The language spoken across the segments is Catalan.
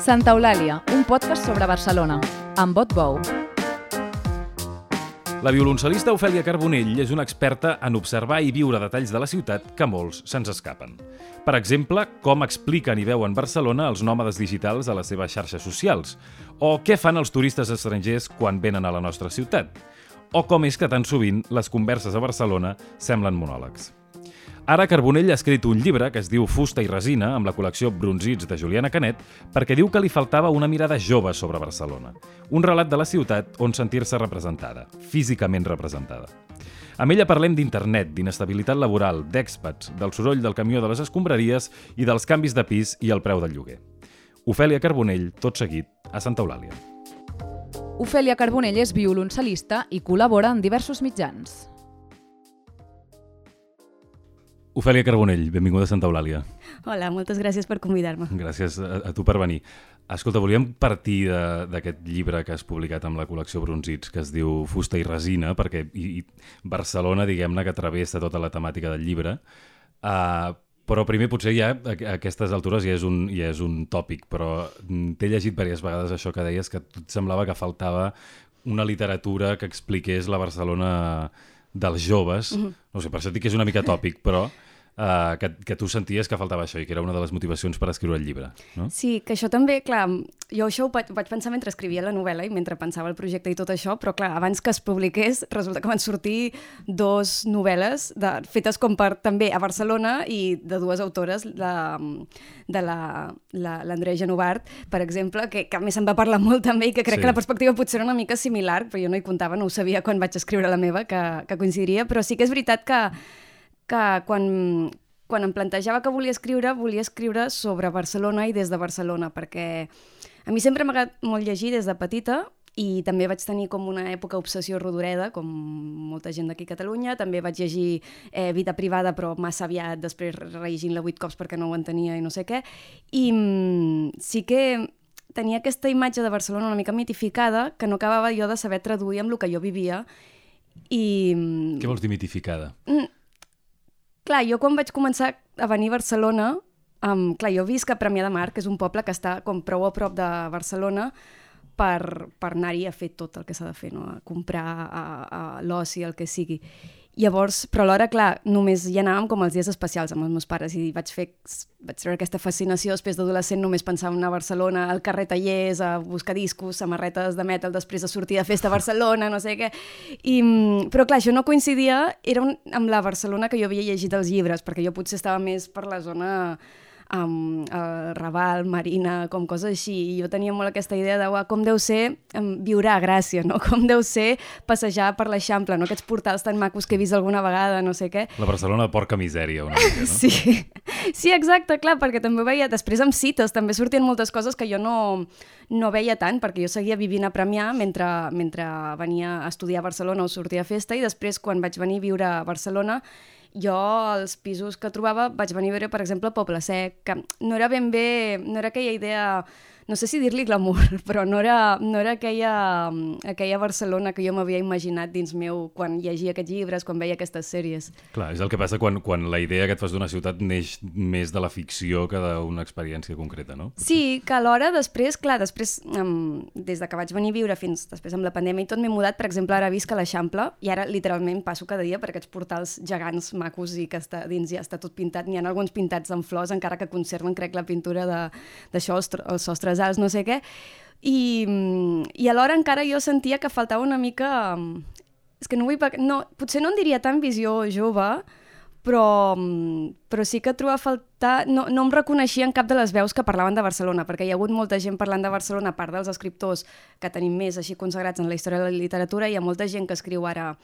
Santa Eulàlia, un podcast sobre Barcelona, amb Bot Bou. La violoncel·lista Ofèlia Carbonell és una experta en observar i viure detalls de la ciutat que molts se'ns escapen. Per exemple, com expliquen i veuen Barcelona els nòmades digitals a les seves xarxes socials, o què fan els turistes estrangers quan venen a la nostra ciutat, o com és que tan sovint les converses a Barcelona semblen monòlegs. Ara Carbonell ha escrit un llibre que es diu Fusta i resina, amb la col·lecció Bronzits de Juliana Canet, perquè diu que li faltava una mirada jove sobre Barcelona. Un relat de la ciutat on sentir-se representada, físicament representada. Amb ella parlem d'internet, d'inestabilitat laboral, d'èxpats, del soroll del camió de les escombraries i dels canvis de pis i el preu del lloguer. Ofèlia Carbonell, tot seguit, a Santa Eulàlia. Ofèlia Carbonell és violoncel·lista i col·labora en diversos mitjans. Ofèlia Carbonell, benvinguda a Santa Eulàlia. Hola, moltes gràcies per convidar-me. Gràcies a, a tu per venir. Escolta, volíem partir de- d'aquest llibre que has publicat amb la col·lecció Bronzits, que es diu Fusta i resina, perquè i, i Barcelona, diguem-ne, que travessa tota la temàtica del llibre. Uh, però primer potser ja a a aquestes altures ja és un, ja és un tòpic, però mm, t'he llegit diverses vegades això que deies, que et semblava que faltava una literatura que expliqués la Barcelona dels joves. Mm -hmm. No sé, per això dic que és una mica tòpic, però uh, que, que tu senties que faltava això i que era una de les motivacions per escriure el llibre. No? Sí, que això també, clar, jo això ho vaig, vaig pensar mentre escrivia la novel·la i mentre pensava el projecte i tot això, però clar, abans que es publiqués, resulta que van sortir dos novel·les de, fetes com per també a Barcelona i de dues autores, la, de l'Andrea la, l'Andrea Genovart, per exemple, que, que a més se'n va parlar molt també i que crec sí. que la perspectiva potser era una mica similar, però jo no hi comptava, no ho sabia quan vaig escriure la meva, que, que coincidiria, però sí que és veritat que, que quan, quan em plantejava que volia escriure, volia escriure sobre Barcelona i des de Barcelona, perquè a mi sempre m'ha agradat molt llegir des de petita i també vaig tenir com una època obsessió rodoreda, com molta gent d'aquí a Catalunya. També vaig llegir eh, Vida privada, però massa aviat, després rellegint-la vuit cops perquè no ho entenia i no sé què. I mm, sí que tenia aquesta imatge de Barcelona una mica mitificada que no acabava jo de saber traduir amb el que jo vivia. I, mm, Què vols dir mitificada? Clar, jo quan vaig començar a venir a Barcelona, um, clar, jo visc a Premià de Mar, que és un poble que està com prou a prop de Barcelona per, per anar-hi a fer tot el que s'ha de fer, no? a comprar, a, a l'oci, el que sigui. Llavors, però alhora, clar, només hi anàvem com els dies especials amb els meus pares i vaig fer vaig treure aquesta fascinació després d'adolescent només pensava en a Barcelona, al carrer Tallers, a buscar discos, samarretes de metal després de sortir de festa a Barcelona, no sé què. I, mm, però clar, això no coincidia, era un, amb la Barcelona que jo havia llegit els llibres, perquè jo potser estava més per la zona amb el Raval, Marina, com coses així. I jo tenia molt aquesta idea de uah, com deu ser um, viure a Gràcia, no? com deu ser passejar per l'Eixample, no? aquests portals tan macos que he vist alguna vegada, no sé què. La Barcelona de porca misèria, una mica, no? Sí. sí, exacte, clar, perquè també veia, després amb cites, també sortien moltes coses que jo no, no veia tant, perquè jo seguia vivint a Premià mentre, mentre venia a estudiar a Barcelona o sortia a festa, i després, quan vaig venir a viure a Barcelona, jo als pisos que trobava vaig venir a veure, per exemple, Poble Sec, que no era ben bé, no era aquella idea no sé si dir-li glamour, però no era, no era aquella, aquella Barcelona que jo m'havia imaginat dins meu quan llegia aquests llibres, quan veia aquestes sèries. Clar, és el que passa quan, quan la idea que et fas d'una ciutat neix més de la ficció que d'una experiència concreta, no? Sí, que alhora després, clar, després, um, des de que vaig venir a viure fins després amb la pandèmia i tot, m'he mudat, per exemple, ara visc a l'Eixample i ara literalment passo cada dia per aquests portals gegants macos i que està, dins ja està tot pintat. N'hi ha alguns pintats amb flors, encara que conserven, crec, la pintura de- d'això, els sostres alts, no sé què. I, I alhora encara jo sentia que faltava una mica... mm, És que no vull... No, potser no en diria tan visió jove, però, mm, però sí que trobo a faltar... No, no em reconeixia en cap de les veus que parlaven de Barcelona, perquè hi ha hagut molta gent parlant de Barcelona, a part dels escriptors que tenim més així consagrats en la història de la literatura, hi ha molta gent que escriu ara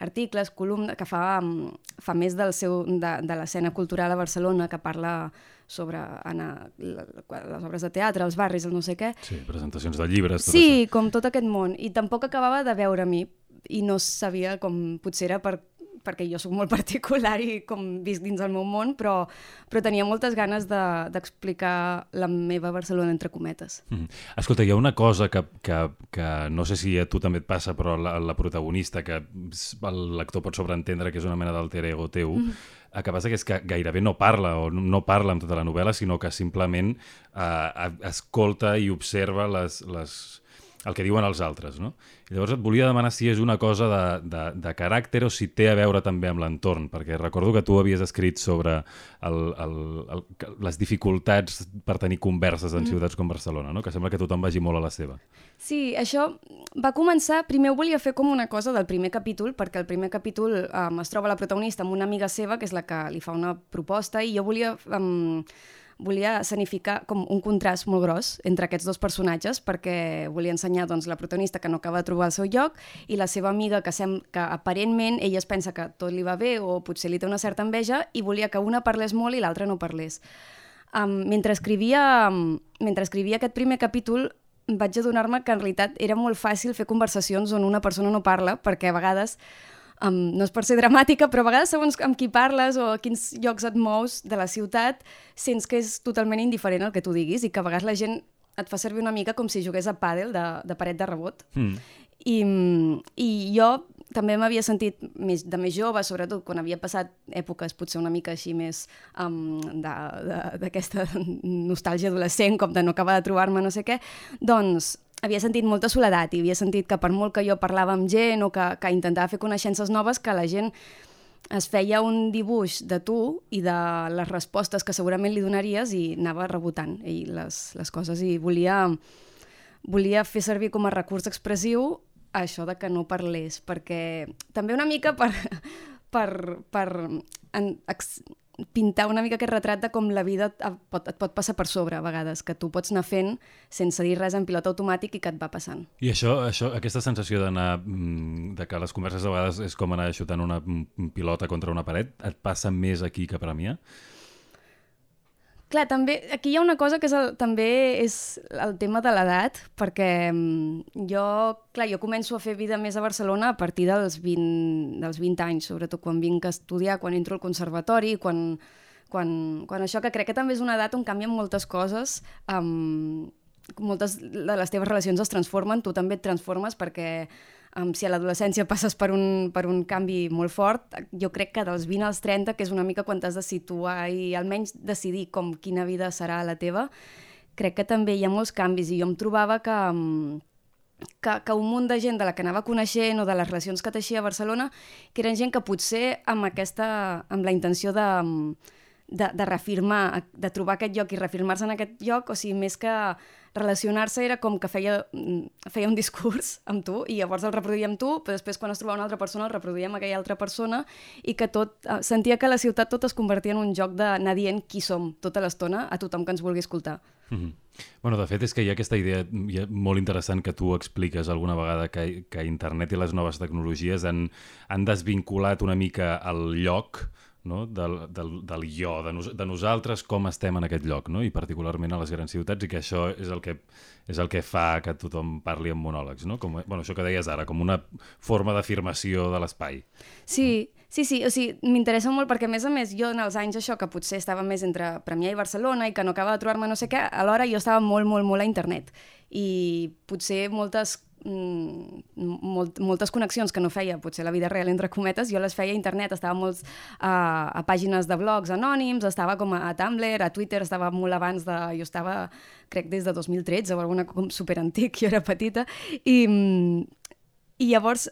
articles, columnes, que fa, mm, fa més del seu, de, de l'escena cultural a Barcelona, que parla sobre anar, les obres de teatre, els barris, el no sé què, Sí, presentacions de llibres, tot Sí, això. com tot aquest món. I tampoc acabava de veure a mi i no sabia com potser era per, perquè jo sóc molt particular i com visc dins el meu món, però, però tenia moltes ganes d'explicar de, la meva Barcelona entre cometes. Mm -hmm. Escolta, hi ha una cosa que, que, que no sé si a tu també et passa, però la, la protagonista, que el lector pot sobreentendre que és una mena d'alter ego teu, mm -hmm el que passa que és que gairebé no parla o no parla amb tota la novel·la, sinó que simplement eh, escolta i observa les, les, el que diuen els altres, no? I llavors et volia demanar si és una cosa de, de, de caràcter o si té a veure també amb l'entorn, perquè recordo que tu havies escrit sobre el, el, el, les dificultats per tenir converses en mm. ciutats com Barcelona, no? que sembla que tothom vagi molt a la seva. Sí, això va començar... Primer ho volia fer com una cosa del primer capítol, perquè el primer capítol um, es troba la protagonista amb una amiga seva, que és la que li fa una proposta, i jo volia... Um, volia escenificar com un contrast molt gros entre aquests dos personatges perquè volia ensenyar doncs, la protagonista que no acaba de trobar el seu lloc i la seva amiga que, sem que aparentment ella es pensa que tot li va bé o potser li té una certa enveja i volia que una parlés molt i l'altra no parlés. Um, mentre, escrivia, um, mentre escrivia aquest primer capítol vaig adonar-me que en realitat era molt fàcil fer conversacions on una persona no parla perquè a vegades um, no és per ser dramàtica, però a vegades segons amb qui parles o a quins llocs et mous de la ciutat, sents que és totalment indiferent el que tu diguis i que a vegades la gent et fa servir una mica com si jugués a pàdel de, de paret de rebot. Mm. I, I jo també m'havia sentit més, de més jove, sobretot quan havia passat èpoques potser una mica així més um, d'aquesta nostàlgia adolescent, com de no acabar de trobar-me no sé què, doncs havia sentit molta soledat i havia sentit que per molt que jo parlava amb gent o que, que intentava fer coneixences noves, que la gent es feia un dibuix de tu i de les respostes que segurament li donaries i anava rebotant. I les, les coses i volia, volia fer servir com a recurs expressiu això de que no parlés, perquè també una mica per, per, per en, ex, pintar una mica aquest retrat de com la vida et pot, et pot passar per sobre a vegades, que tu pots anar fent sense dir res en pilot automàtic i que et va passant. I això, això aquesta sensació d'anar mm, de que les converses a vegades és com anar xutant una pilota contra una paret, et passa més aquí que a Premià? Clar, també, aquí hi ha una cosa que és el, també és el tema de l'edat, perquè mm, jo, clar, jo començo a fer vida més a Barcelona a partir dels 20, dels 20 anys, sobretot quan vinc a estudiar, quan entro al conservatori, quan, quan, quan això que crec que també és una edat on canvien moltes coses, um, moltes de les teves relacions es transformen, tu també et transformes perquè um, si a l'adolescència passes per un, per un canvi molt fort, jo crec que dels 20 als 30, que és una mica quan t'has de situar i almenys decidir com quina vida serà la teva, crec que també hi ha molts canvis. I jo em trobava que, que, que un munt de gent de la que anava coneixent o de les relacions que teixia a Barcelona, que eren gent que potser amb, aquesta, amb la intenció de, de, de reafirmar, de trobar aquest lloc i reafirmar-se en aquest lloc, o sigui, més que relacionar-se era com que feia, mm, feia un discurs amb tu i llavors el reproduïa amb tu, però després quan es trobava una altra persona el reproduïa amb aquella altra persona i que tot, eh, sentia que la ciutat tot es convertia en un joc d'anar dient qui som tota l'estona a tothom que ens vulgui escoltar. Mm -hmm. Bueno, de fet, és que hi ha aquesta idea molt interessant que tu expliques alguna vegada que, que internet i les noves tecnologies han, han desvinculat una mica el lloc no? del, del, del jo, de, nos, de nosaltres com estem en aquest lloc, no? i particularment a les grans ciutats, i que això és el que, és el que fa que tothom parli en monòlegs, no? com, bueno, això que deies ara, com una forma d'afirmació de l'espai. Sí, Sí, sí, o sigui, m'interessa molt perquè, a més a més, jo en els anys això, que potser estava més entre Premià i Barcelona i que no acaba de trobar-me no sé què, alhora jo estava molt, molt, molt a internet. I potser moltes molt, moltes connexions que no feia potser la vida real entre cometes, jo les feia a internet, estava molts a, a pàgines de blogs anònims, estava com a, a Tumblr, a Twitter, estava molt abans de... Jo estava, crec, des de 2013 o alguna com superantic, jo era petita, i, i llavors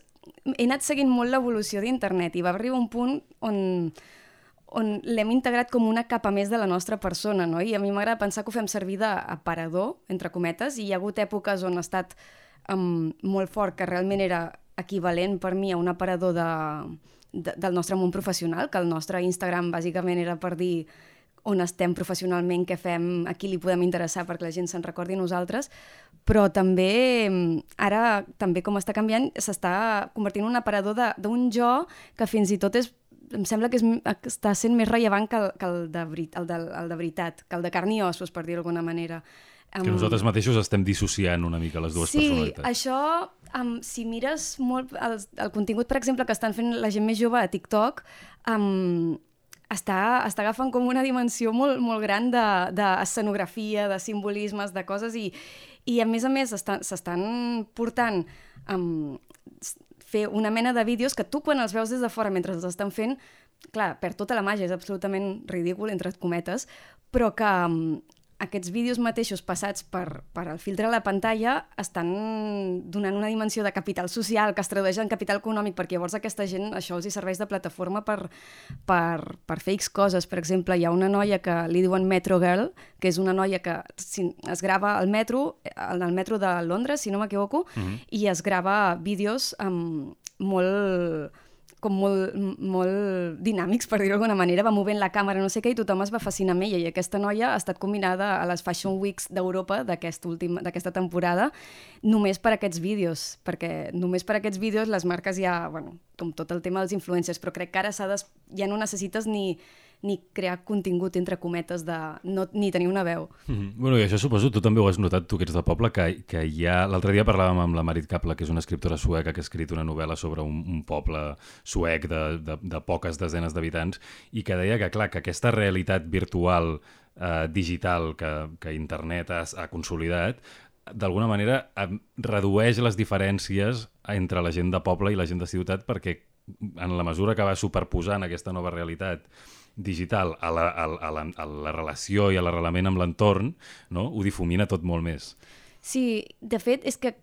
he anat seguint molt l'evolució d'internet i va arribar un punt on on l'hem integrat com una capa més de la nostra persona, no? I a mi m'agrada pensar que ho fem servir d'aparador, entre cometes, i hi ha hagut èpoques on ha estat um, molt fort, que realment era equivalent per mi a un aparador de, de, del nostre món professional, que el nostre Instagram bàsicament era per dir on estem professionalment, què fem, a qui li podem interessar perquè la gent se'n recordi nosaltres, però també ara, també com està canviant, s'està convertint en un aparador d'un jo que fins i tot és em sembla que és, està sent més rellevant que el, que el, de, el, de, el de veritat, que el de carn i ossos, per dir d'alguna manera Que nosaltres mateixos estem dissociant una mica les dues sí, personalitats. això, um, si mires molt el, el contingut, per exemple, que estan fent la gent més jove a TikTok, um, està, està agafant com una dimensió molt, molt gran d'escenografia, de, de simbolismes, de coses, i, i a més a més s'estan portant um, fer una mena de vídeos que tu quan els veus des de fora mentre els estan fent, clar, per tota la màgia, és absolutament ridícul, entre cometes, però que aquests vídeos mateixos passats per, per el filtre a la pantalla estan donant una dimensió de capital social que es tradueix en capital econòmic perquè llavors aquesta gent això els hi serveix de plataforma per, per, per fer X coses. Per exemple, hi ha una noia que li diuen Metro Girl, que és una noia que es grava al metro, al metro de Londres, si no m'equivoco, mm -hmm. i es grava vídeos amb molt com molt, molt dinàmics, per dir-ho d'alguna manera, va movent la càmera, no sé què, i tothom es va fascinar amb ella. I aquesta noia ha estat combinada a les Fashion Weeks d'Europa d'aquesta temporada només per aquests vídeos, perquè només per aquests vídeos les marques ja, bueno, com tot el tema dels influencers, però crec que ara des... ja no necessites ni ni crear contingut entre cometes de no, ni tenir una veu. Mm -hmm. Bueno, i això suposo tu també ho has notat, tu que ets de poble, que, que hi ha... L'altre dia parlàvem amb la Marit Kapla, que és una escriptora sueca que ha escrit una novel·la sobre un, un poble suec de, de, de poques desenes d'habitants i que deia que, clar, que aquesta realitat virtual eh, digital que, que internet ha, ha consolidat d'alguna manera redueix les diferències entre la gent de poble i la gent de ciutat perquè en la mesura que va superposant aquesta nova realitat digital a la, a, a, la, a la relació i a l'arrelament amb l'entorn, no? ho difumina tot molt més. Sí, de fet, és que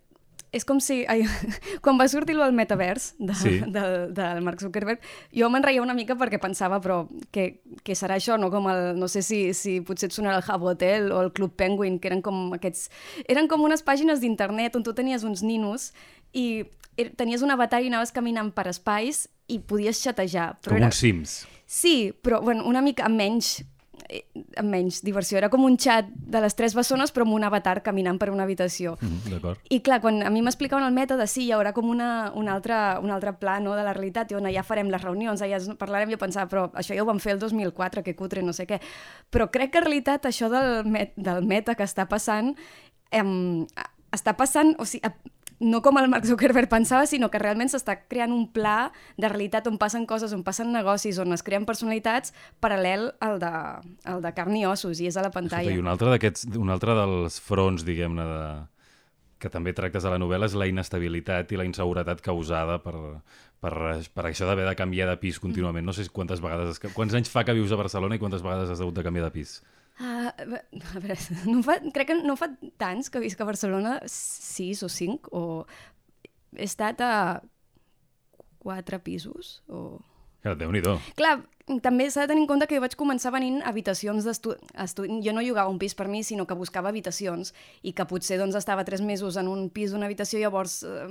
és com si... Ai, quan va sortir el metavers de, sí. del, del Mark Zuckerberg, jo me'n reia una mica perquè pensava, però què, què serà això? No, com el, no sé si, si potser et sonarà el Hub Hotel o el Club Penguin, que eren com aquests... Eren com unes pàgines d'internet on tu tenies uns ninos i tenies un avatar i anaves caminant per espais i podies xatejar. Però com era... uns Sims. Sí, però bueno, una mica amb menys eh, amb menys diversió. Era com un xat de les tres bessones, però amb un avatar caminant per una habitació. Mm, D'acord. I clar, quan a mi m'explicaven el mètode, sí, hi haurà com una, un, altre, un altre pla no, de la realitat, i on ja farem les reunions, ja parlarem, jo pensava, però això ja ho vam fer el 2004, que cutre, no sé què. Però crec que en realitat això del, met, del meta que està passant, em, està passant, o sigui, no com el Mark Zuckerberg pensava, sinó que realment s'està creant un pla de realitat on passen coses, on passen negocis, on es creen personalitats paral·lel al de, al de carn i ossos, i és a la pantalla. Escolta, I un altre, un altre dels fronts, diguem-ne, de que també tractes a la novel·la és la inestabilitat i la inseguretat causada per, per, per això d'haver de canviar de pis contínuament. No sé quantes vegades... Quants anys fa que vius a Barcelona i quantes vegades has hagut de canviar de pis? Uh, a veure, no fa, crec que no fa tants que visc a Barcelona, sis o cinc, o he estat a quatre pisos, o... Ja, déu nhi Clar, també s'ha de tenir en compte que jo vaig començar venint a habitacions d'estudi. Jo no llogava un pis per mi, sinó que buscava habitacions i que potser doncs, estava tres mesos en un pis d'una habitació i llavors eh,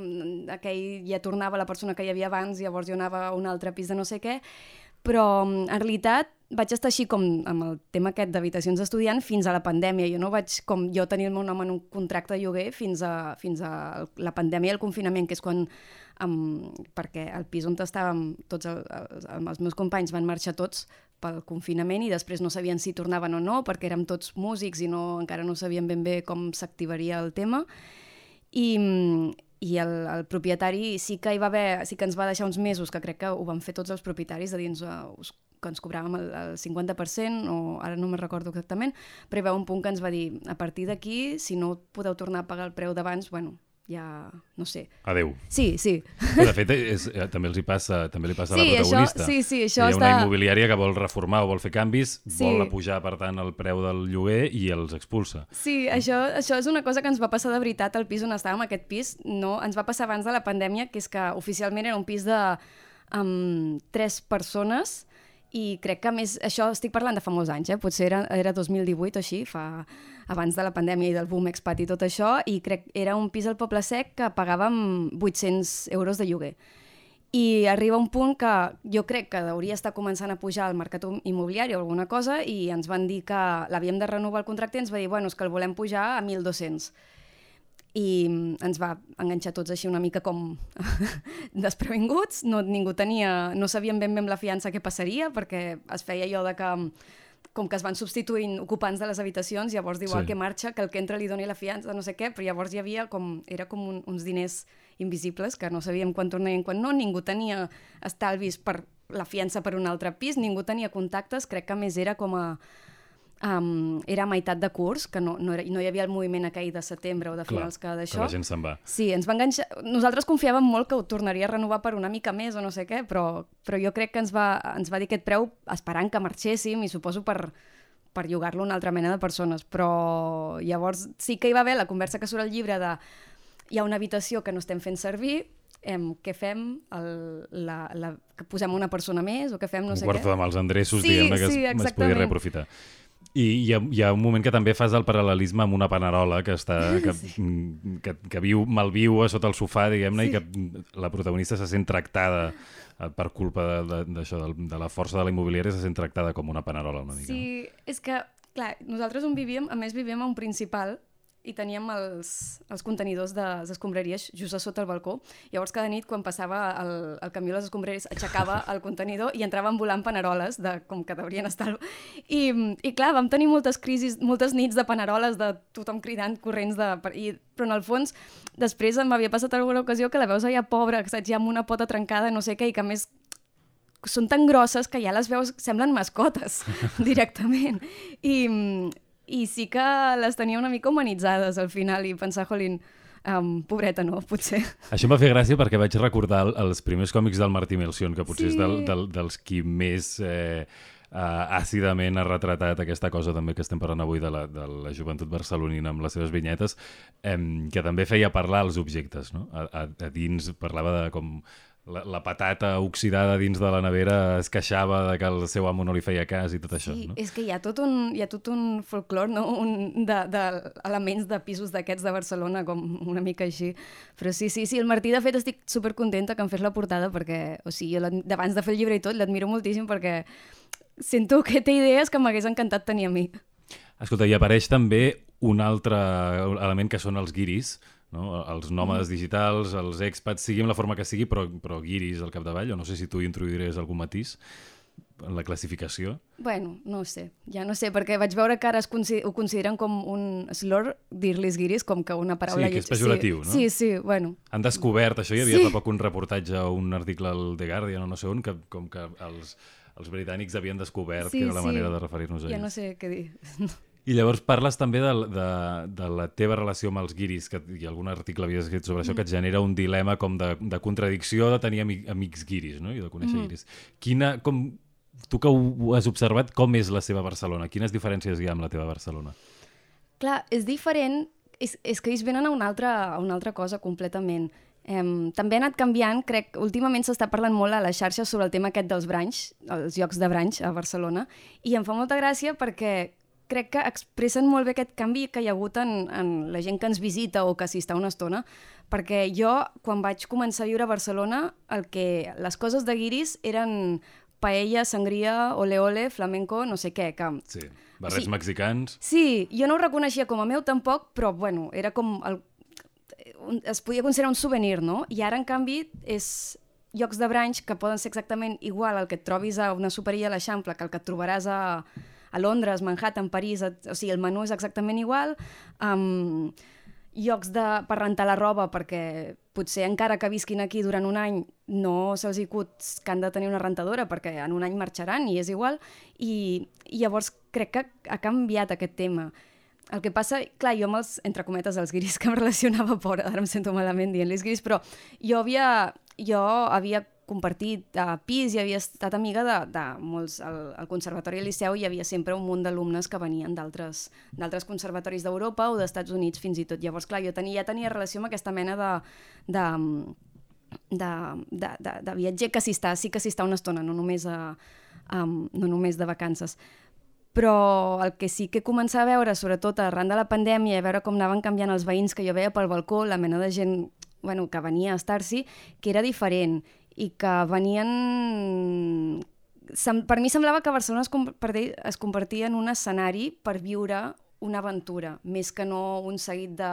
aquell ja tornava la persona que hi havia abans, llavors jo anava a un altre pis de no sé què, però en realitat vaig estar així com amb el tema aquest d'habitacions d'estudiant fins a la pandèmia. Jo no vaig com jo tenir el meu nom en un contracte de lloguer fins a, fins a la pandèmia i el confinament, que és quan um, perquè el pis on estàvem tots el, els, els meus companys van marxar tots pel confinament i després no sabien si tornaven o no perquè érem tots músics i no, encara no sabien ben bé com s'activaria el tema i, i el, el propietari sí que hi va haver, sí que ens va deixar uns mesos, que crec que ho van fer tots els propietaris, de dins uh, que ens cobràvem el, el 50%, o ara no me'n recordo exactament, però hi va un punt que ens va dir, a partir d'aquí, si no podeu tornar a pagar el preu d'abans, bueno, ja, no sé. Adeu. Sí, sí. De fet, és, eh, també els hi passa, també li passa sí, a la protagonista. Això, sí, sí, això Hi ha està... una immobiliària que vol reformar o vol fer canvis, sí. vol apujar, per tant, el preu del lloguer i els expulsa. Sí, això, això és una cosa que ens va passar de veritat al pis on estàvem, aquest pis, no, ens va passar abans de la pandèmia, que és que oficialment era un pis de amb tres persones i crec que més, això estic parlant de fa molts anys, eh? potser era, era 2018 o així, fa, abans de la pandèmia i del boom expat i tot això, i crec era un pis al Poble Sec que pagàvem 800 euros de lloguer. I arriba un punt que jo crec que hauria estar començant a pujar al mercat immobiliari o alguna cosa i ens van dir que l'havíem de renovar el contracte i ens va dir, bueno, és que el volem pujar a 1.200 i ens va enganxar tots així una mica com desprevinguts, no, ningú tenia, no sabíem ben bé amb la fiança què passaria, perquè es feia allò de que com que es van substituint ocupants de les habitacions, llavors diu Sí. el que marxa, que el que entra li doni la fiança, no sé què, però llavors hi havia com, era com un, uns diners invisibles que no sabíem quan tornarien, quan no, ningú tenia estalvis per la fiança per un altre pis, ningú tenia contactes, crec que més era com a um, era a meitat de curs, que no, no, era, no hi havia el moviment aquell de setembre o de finals que que d'això. la gent se'n va. Sí, ens va enganxar... Nosaltres confiàvem molt que ho tornaria a renovar per una mica més o no sé què, però, però jo crec que ens va, ens va dir aquest preu esperant que marxéssim i suposo per, per llogar-lo a una altra mena de persones. Però llavors sí que hi va haver la conversa que surt al llibre de hi ha una habitació que no estem fent servir, em, què fem? El, la, la, que posem una persona més o què fem? No un sé quarto què. de mals endreços, Sí, diguem-ne, que sí, es, es podia reaprofitar. I hi ha, hi ha un moment que també fas el paral·lelisme amb una panerola que, està, que, que, que viu, malviu a sota el sofà, diguem-ne, i que la protagonista se sent tractada eh, per culpa de- de- d'això, de, de la força de la immobiliària, se sent tractada com una panerola una mica. Sí, és que, clar, nosaltres on vivíem, a més vivíem a un principal i teníem els, els contenidors de les escombraries just a sota el balcó. Llavors, cada nit, quan passava el, el camió de les escombraries, aixecava el contenidor i entraven volant paneroles, de, com que deurien estar... I, I clar, vam tenir moltes crisis, moltes nits de paneroles, de tothom cridant, corrents de... I, però en el fons, després m'havia passat alguna ocasió que la veus allà pobra, saps, ja amb una pota trencada, no sé què, i que més són tan grosses que ja les veus, semblen mascotes directament. I, I sí que les tenia una mica humanitzades al final i pensar, jolín, um, pobreta no, potser. Això em va fer gràcia perquè vaig recordar el- els primers còmics del Martí Melcion, que potser Sí. és del, del, dels qui més eh, uh, àcidament ha retratat aquesta cosa també que estem parlant avui de la, de la joventut barcelonina amb les seves vinyetes, eh, que també feia parlar els objectes. No? A, a, a dins parlava de com la, la patata oxidada dins de la nevera es queixava de que el seu amo no li feia cas i tot això. Sí, no? és que hi ha tot un, hi ha tot un folclore, no? un, de, de elements de pisos d'aquests de Barcelona, com una mica així. Però sí, sí, sí, el Martí, de fet, estic supercontenta que em fes la portada perquè, o sigui, jo d'abans de fer el llibre i tot, l'admiro moltíssim perquè sento que té idees que m'hagués encantat tenir a mi. Escolta, hi apareix també un altre element que són els guiris, no? els nòmades digitals, els expats, sigui amb la forma que sigui, però, però guiris al capdavall, o no sé si tu introduiries algun matís en la classificació. Bueno, no ho sé, ja no sé, perquè vaig veure que ara es consi ho consideren com un slur dir-los guiris, com que una paraula... Sí, que és pejoratiu, sí, no? Sí, sí, bueno. Han descobert, això hi havia Sí. fa poc un reportatge o un article al The Guardian o no sé on, que, com que els, els britànics havien descobert que era la manera de referir-nos a Ja ells. no sé què dir. I llavors parles també de, de, de la teva relació amb els guiris, que hi ha algun article havies escrit sobre això, que et genera un dilema com de, de contradicció de tenir ami, amics guiris, no? I de conèixer mm. guiris. Quina, com, tu que ho, ho has observat, com és la seva Barcelona? Quines diferències hi ha amb la teva Barcelona? Clar, és diferent, és, és que ells venen a una altra, a una altra cosa completament. Um, també ha anat canviant, crec, últimament s'està parlant molt a les xarxes sobre el tema aquest dels branys, els llocs de branys a Barcelona, i em fa molta gràcia perquè crec que expressen molt bé aquest canvi que hi ha hagut en, en la gent que ens visita o que s'hi està una estona, perquè jo, quan vaig començar a viure a Barcelona, el que, les coses de guiris eren paella, sangria, ole ole, flamenco, no sé què, que Sí, barrets Sí. mexicans... Sí, jo no ho reconeixia com a meu tampoc, però bueno, era com... El, es podia considerar un souvenir, no? I ara, en canvi, és llocs de branys que poden ser exactament igual al que et trobis a una superia a l'Eixample que el que et trobaràs a, a Londres, Manhattan, París, et, o sigui, el menú és exactament igual, um, llocs de, per rentar la roba perquè potser encara que visquin aquí durant un any no se'ls acut que han de tenir una rentadora perquè en un any marxaran i és igual. I, i llavors crec que ha canviat aquest tema. El que passa, clar, jo amb els, entre cometes, els guiris que em relacionava, pobra, ara em sento malament dient-los guiris, però jo havia, jo havia compartit uh, pis i havia estat amiga de, de molts... Al, al Conservatori del Liceu hi havia sempre un munt d'alumnes que venien d'altres conservatoris d'Europa o d'Estats Units fins i tot. Llavors, clar, jo tenia, ja tenia relació amb aquesta mena de, de, de, de, de, de viatger que s'hi està, sí que s'hi està una estona, no només, a, um, no només de vacances però el que sí que començava a veure, sobretot arran de la pandèmia, a veure com anaven canviant els veïns que jo veia pel balcó, la mena de gent bueno, que venia a estar-s'hi, que era diferent i que venien... Sem per mi semblava que Barcelona es, compartia, es convertia en un escenari per viure una aventura, més que no un seguit de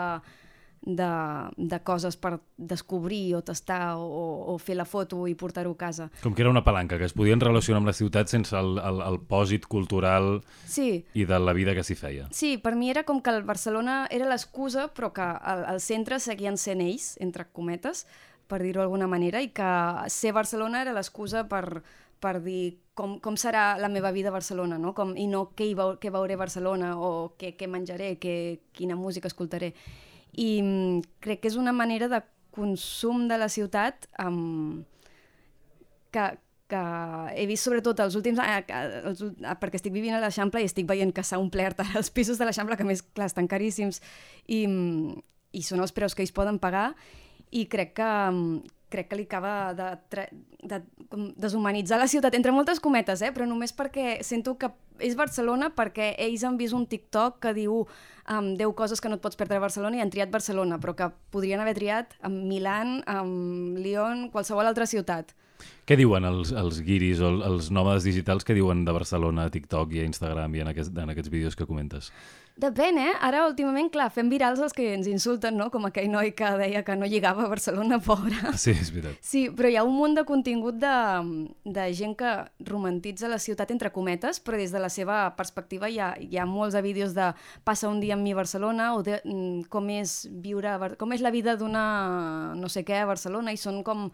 de, de coses per descobrir o tastar o, o fer la foto i portar-ho a casa. Com que era una palanca, que es podien relacionar amb la ciutat sense el, el, el pòsit cultural Sí, i de la vida que s'hi feia. Sí, per mi era com que el Barcelona era l'excusa, però que el, el centre seguien sent ells, entre cometes, per dir-ho d'alguna manera, i que ser Barcelona era l'excusa per, per dir com, com serà la meva vida a Barcelona, no? Com, i no què, hi veu, què veuré a Barcelona o què, què menjaré, què, quina música escoltaré. I mm, crec que és una manera de consum de la ciutat um, que, que he vist sobretot els últims anys, els, perquè estic vivint a l'Eixample i estic veient que s'ha omplert els pisos de l'Eixample, que més, clar, estan caríssims i, mm, i són els preus que ells poden pagar i crec que, mm, crec que li acaba de, de com deshumanitzar la ciutat, entre moltes cometes, eh? però només perquè sento que és Barcelona perquè ells han vist un TikTok que diu um, 10 coses que no et pots perdre a Barcelona i han triat Barcelona, però que podrien haver triat a Milan, a Lyon, qualsevol altra ciutat. Què diuen els, els guiris o el- els nòmades digitals que diuen de Barcelona a TikTok i a Instagram i en, aquest, en aquests vídeos que comentes? Depèn, eh? Ara, últimament, clar, fem virals els que ens insulten, no? Com aquell noi que deia que no lligava a Barcelona, pobre. Sí, és veritat. Sí, però hi ha un munt de contingut de, de gent que romantitza la ciutat entre cometes, però des de la seva perspectiva hi ha, hi ha molts de vídeos de passa un dia amb mi a Barcelona o de mm, com és viure, com és la vida d'una no sé què a Barcelona i són com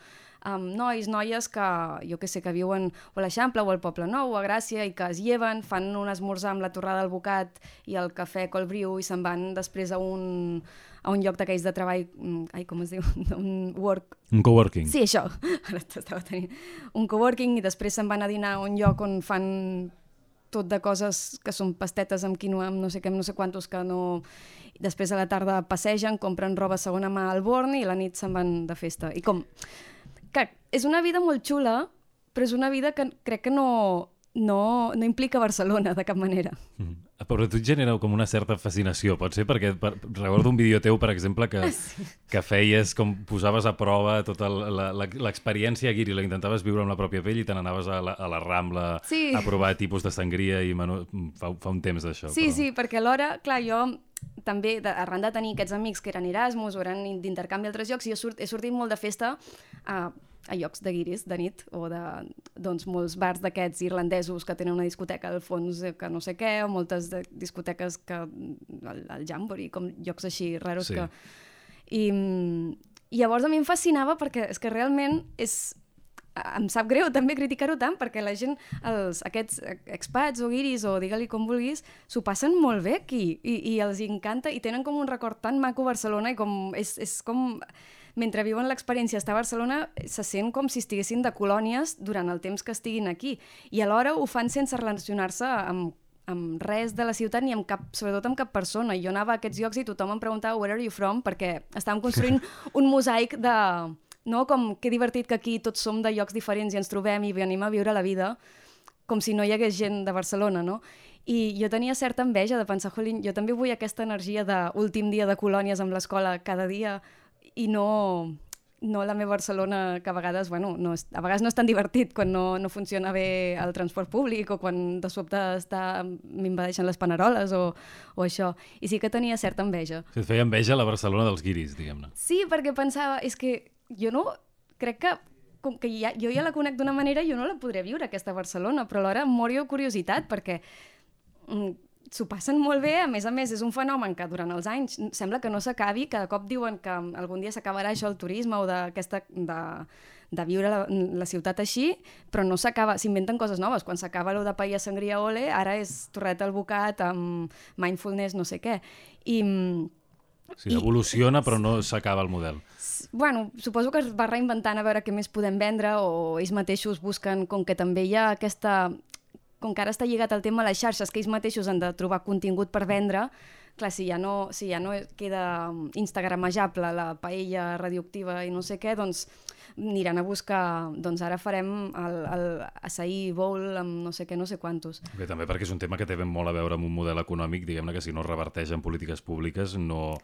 um, nois, noies que, jo que sé, que viuen o a l'Eixample o al Poble Nou o a Gràcia i que es lleven, fan un esmorzar amb la torrada del Bocat i el cafè Colbriu i se'n van després a un, a un lloc d'aquells de treball, mm, ai, com es diu? un work, Un coworking. Sí, això. Ara t'estava tenint un coworking i després se'n van a dinar a un lloc on fan tot de coses que són pastetes amb quinoa, amb no sé què, amb no sé quantos que no... Després a la tarda passegen, compren roba segona mà al Born i a la nit se'n van de festa. I com... És una vida molt xula, però és una vida que crec que no, no, no implica Barcelona de cap manera. Mm. Però a tu et genera com una certa fascinació, pot ser? Perquè per, recordo un vídeo teu, per exemple, que, que feies com posaves a prova tota l'experiència guiri, la intentaves viure amb la pròpia pell i te n'anaves a, la, a la Rambla Sí. a provar tipus de sangria i menu... fa, fa un temps d'això. Sí, però... sí, perquè alhora, clar, jo també, de, arran de tenir aquests amics que eren Erasmus o eren d'intercanvi a altres llocs, jo surt, he sortit molt de festa a, a llocs de guiris de nit o de doncs, molts bars d'aquests irlandesos que tenen una discoteca al fons que no sé què, o moltes de, discoteques que el, el Jamboree, com llocs així raros Sí. que... I, mm, I llavors a mi em fascinava perquè és que realment és, em sap greu també criticar-ho tant perquè la gent, els, aquests expats o guiris o digue-li com vulguis, s'ho passen molt bé aquí i, i els encanta i tenen com un record tan maco a Barcelona i com és, és com mentre viuen l'experiència d'estar a Barcelona se sent com si estiguessin de colònies durant el temps que estiguin aquí i alhora ho fan sense relacionar-se amb amb res de la ciutat ni amb cap, sobretot amb cap persona. Jo anava a aquests llocs i tothom em preguntava where are you from? perquè estàvem construint un mosaic de, no? Com que divertit que aquí tots som de llocs diferents i ens trobem i venim a viure la vida com si no hi hagués gent de Barcelona, no? I jo tenia certa enveja de pensar, jolín, jo també vull aquesta energia d'últim dia de colònies amb l'escola cada dia i no, no la meva Barcelona, que a vegades, bueno, no és, a vegades no és tan divertit quan no, no funciona bé el transport públic o quan de sobte està m'invadeixen les paneroles o, o això. I sí que tenia certa enveja. Si et feia enveja la Barcelona dels guiris, diguem-ne. Sí, perquè pensava, és que jo no... Crec que com que ja, jo ja la conec d'una manera, jo no la podré viure, aquesta Barcelona, però alhora em morio de curiositat, perquè mm, s'ho passen molt bé, a més a més és un fenomen que durant els anys sembla que no s'acabi, cada cop diuen que algun dia s'acabarà això el turisme o d'aquesta... De, de viure la, la ciutat així, però no s'acaba, s'inventen coses noves. Quan s'acaba lo de paella sangria ole, ara és torret al bocat amb mindfulness, no sé què. I, mm, O sigui, evoluciona però no s'acaba el model. bueno, suposo que es va reinventant a veure què més podem vendre o ells mateixos busquen, com que també hi ha aquesta... Com que ara està lligat al tema a les xarxes, que ells mateixos han de trobar contingut per vendre, clar, si ja no, si ja no queda instagramejable la paella radioactiva i no sé què, doncs aniran a buscar, doncs ara farem el, el açaí bowl amb no sé què, no sé quantos. Bé, també perquè és un tema que té ben molt a veure amb un model econòmic, diguem-ne que si no es reverteix en polítiques públiques no...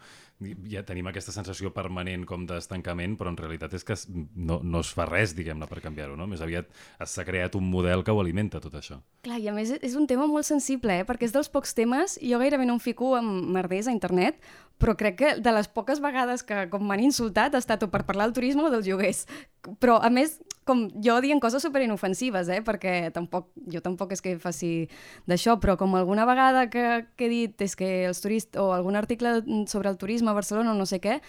ja tenim aquesta sensació permanent com d'estancament, però en realitat és que no, no es fa res, diguem-ne, per canviar-ho, no? Més aviat s'ha creat un model que ho alimenta, tot això. Clar, i a més és un tema molt sensible, eh? perquè és dels pocs temes, jo gairebé no em fico amb merders a internet, però crec que de les poques vegades que com m'han insultat ha estat o per parlar del turisme o dels lloguers. Però, a més, com jo dient coses super inofensives, eh? perquè tampoc, jo tampoc és que faci d'això, però com alguna vegada que, que he dit és que els turistes, o algun article sobre el turisme a Barcelona o no sé què,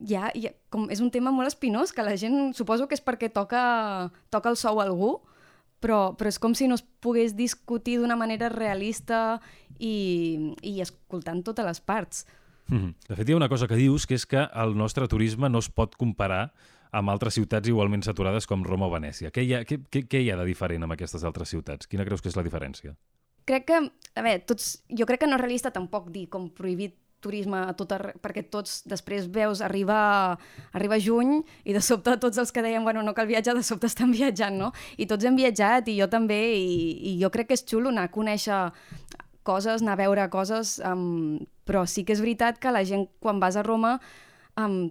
ja, ja com és un tema molt espinós, que la gent, suposo que és perquè toca, toca el sou a algú, però, però és com si no es pogués discutir d'una manera realista i, i escoltant totes les parts. Mm -hmm. De fet, hi ha una cosa que dius, que és que el nostre turisme no es pot comparar amb altres ciutats igualment saturades com Roma o Venècia. Què hi ha, què, què, què hi ha de diferent amb aquestes altres ciutats? Quina creus que és la diferència? Crec que, a veure, tots, jo crec que no és realista tampoc dir com prohibit turisme a tot arreu, perquè tots després veus arriba, arriba juny i de sobte tots els que deien bueno, no cal viatjar, de sobte estan viatjant, no? I tots hem viatjat i jo també, i, i jo crec que és xulo anar a conèixer coses, anar a veure coses, um, però sí que és veritat que la gent quan vas a Roma um,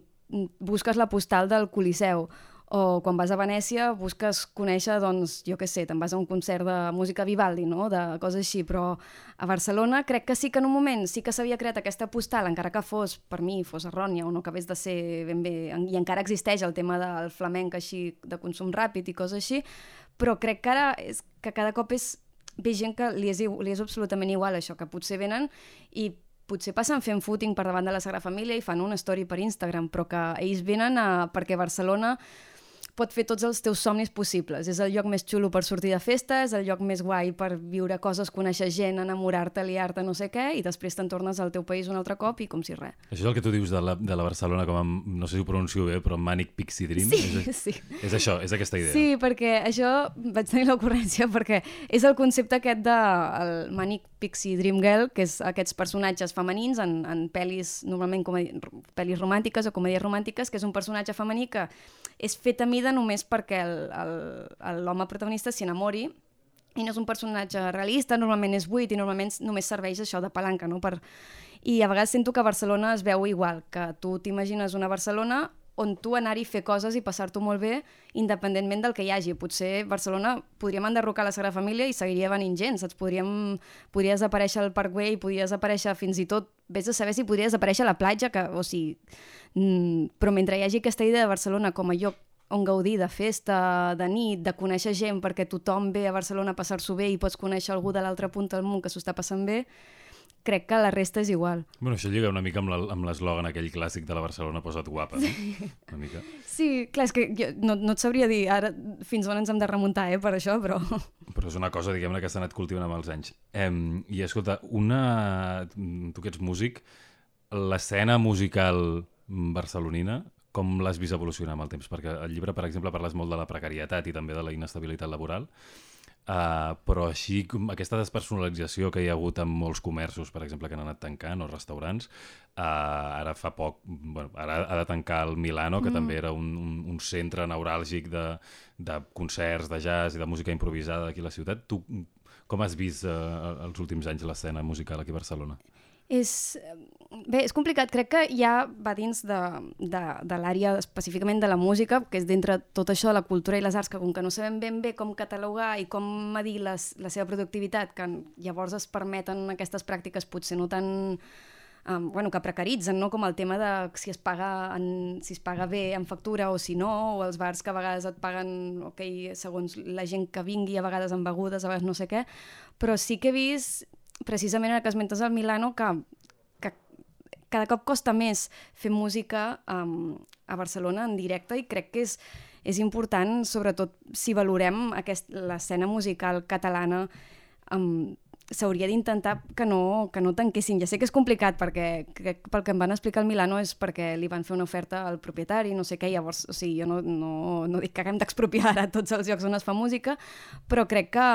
busques la postal del Coliseu o quan vas a Venècia busques conèixer, doncs, jo què sé, te'n vas a un concert de música Vivaldi, no?, de coses així, però a Barcelona crec que sí que en un moment sí que s'havia creat aquesta postal, encara que fos, per mi, fos errònia o no acabés de ser ben bé... I encara existeix el tema del flamenc així, de consum ràpid i coses així, però crec que ara és que cada cop és ve gent que li és, li és absolutament igual això, que potser venen i potser passen fent footing per davant de la Sagrada Família i fan una story per Instagram, però que ells venen a, perquè Barcelona pot fer tots els teus somnis possibles. És el lloc més xulo per sortir de festa, és el lloc més guai per viure coses, conèixer gent, enamorar-te, liar-te, no sé què, i després te'n tornes al teu país un altre cop i com si res. Això és el que tu dius de la, de la Barcelona, com a, no sé si ho pronuncio bé, però Manic Pixie Dream. Sí, és, sí. És això, és aquesta idea. Sí, perquè això vaig tenir l'ocurrència perquè és el concepte aquest de el Manic Pixie Dream Girl, que és aquests personatges femenins en, en pel·lis, normalment comedi pel·lis romàntiques o comèdies romàntiques, que és un personatge femení que és fet a mida només perquè l'home protagonista s'hi enamori i no és un personatge realista, normalment és buit i normalment només serveix això de palanca, no? Per... I a vegades sento que Barcelona es veu igual, que tu t'imagines una Barcelona on tu anar-hi fer coses i passar-t'ho molt bé independentment del que hi hagi. Potser Barcelona podríem enderrocar la Sagrada Família i seguiria venint gent, saps? Podríem, podria desaparèixer el Parkway, podria desaparèixer fins i tot, vés a saber si podria desaparèixer la platja, que, o sigui, mm, però mentre hi hagi aquesta idea de Barcelona com a lloc on gaudir de festa, de nit, de conèixer gent, perquè tothom ve a Barcelona a passar-s'ho bé i pots conèixer algú de l'altra punta del món que s'ho està passant bé, crec que la resta és igual. Bueno, això lliga una mica amb l'eslògan aquell clàssic de la Barcelona posa't guapa, no? Una mica. Sí, clar, és que jo no, no et sabria dir ara fins on ens hem de remuntar, eh, per això, però... Però és una cosa, diguem-ne, que s'ha anat cultivant amb els anys. Eh, I escolta, una... Tu que ets músic, l'escena musical barcelonina, com l'has vist evolucionar amb el temps? Perquè el llibre, per exemple, parles molt de la precarietat i també de la inestabilitat laboral, uh, però així, com aquesta despersonalització que hi ha hagut en molts comerços, per exemple, que han anat tancant, o restaurants, uh, ara fa poc, bueno, ara ha de tancar el Milano, que mm. també era un, un, un centre neuràlgic de, de concerts, de jazz i de música improvisada aquí a la ciutat. Tu com has vist uh, els últims anys l'escena musical aquí a Barcelona? És, bé, és complicat. Crec que ja va dins de, de, de l'àrea específicament de la música, que és dintre tot això de la cultura i les arts, que com que no sabem ben bé com catalogar i com medir les, la seva productivitat, que llavors es permeten aquestes pràctiques potser no tan... Um, bueno, que precaritzen, no? com el tema de si es, paga en, si es paga bé en factura o si no, o els bars que a vegades et paguen okay, segons la gent que vingui, a vegades amb begudes, a vegades no sé què, però sí que he vist precisament el que esmentes al Milano, que, que cada cop costa més fer música um, a Barcelona en directe i crec que és, és important, sobretot si valorem l'escena musical catalana, um, s'hauria d'intentar que, no, que no tanquessin. Ja sé que és complicat perquè crec pel que em van explicar al Milano és perquè li van fer una oferta al propietari, no sé què, llavors, o sigui, jo no, no, no dic que haguem d'expropiar a tots els llocs on es fa música, però crec que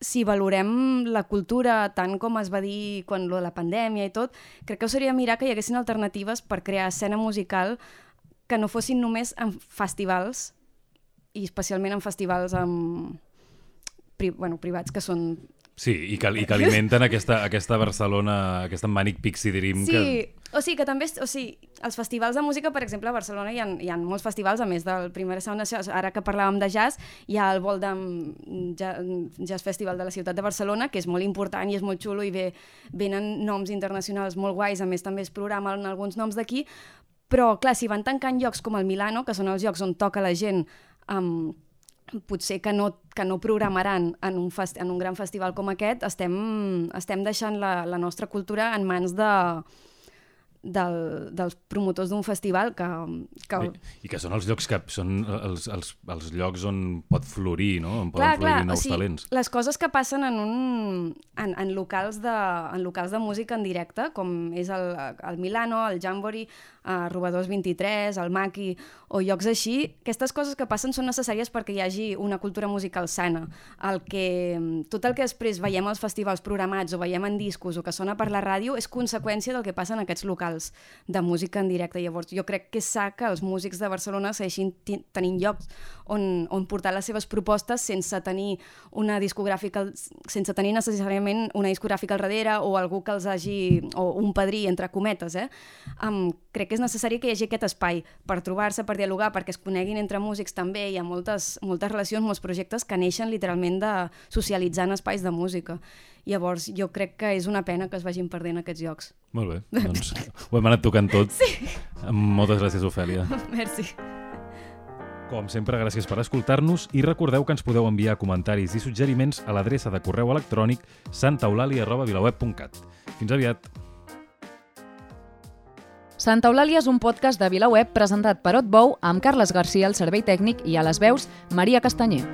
si valorem la cultura tant com es va dir quan lo de la pandèmia i tot, crec que seria mirar que hi haguessin alternatives per crear escena musical que no fossin només en festivals i especialment en festivals amb, pri, bueno, privats que són Sí, i que, i que alimenten aquesta, aquesta Barcelona, aquesta Manic Pixie Dream Sí, que... o sigui que també, o sigui, els festivals de música, per exemple, a Barcelona hi ha, hi ha molts festivals, a més del primer Sound Nacional, ara que parlàvem de jazz, hi ha el Voldem Jazz Festival de la ciutat de Barcelona, que és molt important i és molt xulo i ve, venen noms internacionals molt guais, a més també es programen alguns noms d'aquí, però clar, si van tancant llocs com el Milano, que són els llocs on toca la gent um, potser que no, que no programaran en un, fest, en un gran festival com aquest, estem, estem deixant la, la nostra cultura en mans de, del, dels promotors d'un festival que... que... I, I que són els llocs que són els, els, els llocs on pot florir, no? On clar, poden florir clar, nous o sigui, talents. Les coses que passen en, un, en, en, locals de, en locals de música en directe, com és el, el Milano, el Jamboree, a Robadors 23, el Maki o llocs així, aquestes coses que passen són necessàries perquè hi hagi una cultura musical sana. El que, tot el que després veiem als festivals programats o veiem en discos o que sona per la ràdio és conseqüència del que passa en aquests locals de música en directe. Llavors jo crec que és sa que els músics de Barcelona segueixin tenint llocs on, on portar les seves propostes sense tenir una discogràfica, sense tenir necessàriament una discogràfica al darrere o algú que els hagi, o un padrí, entre cometes, eh? Um, crec que és necessari que hi hagi aquest espai per trobar-se, per dialogar, perquè es coneguin entre músics també. Hi ha moltes, moltes relacions, molts projectes que neixen literalment de socialitzar en espais de música. Llavors, jo crec que és una pena que es vagin perdent aquests llocs. Molt bé, doncs ho hem anat tocant tot. Sí. Moltes gràcies, Ofèlia. Merci. Com sempre, gràcies per escoltar-nos i recordeu que ens podeu enviar comentaris i suggeriments a l'adreça de correu electrònic santaeulàlia.vilaweb.cat. Fins aviat! Santa Eulàlia és un podcast de VilaWeb presentat per Otbou amb Carles Garcia al servei tècnic i a les veus Maria Castanyer.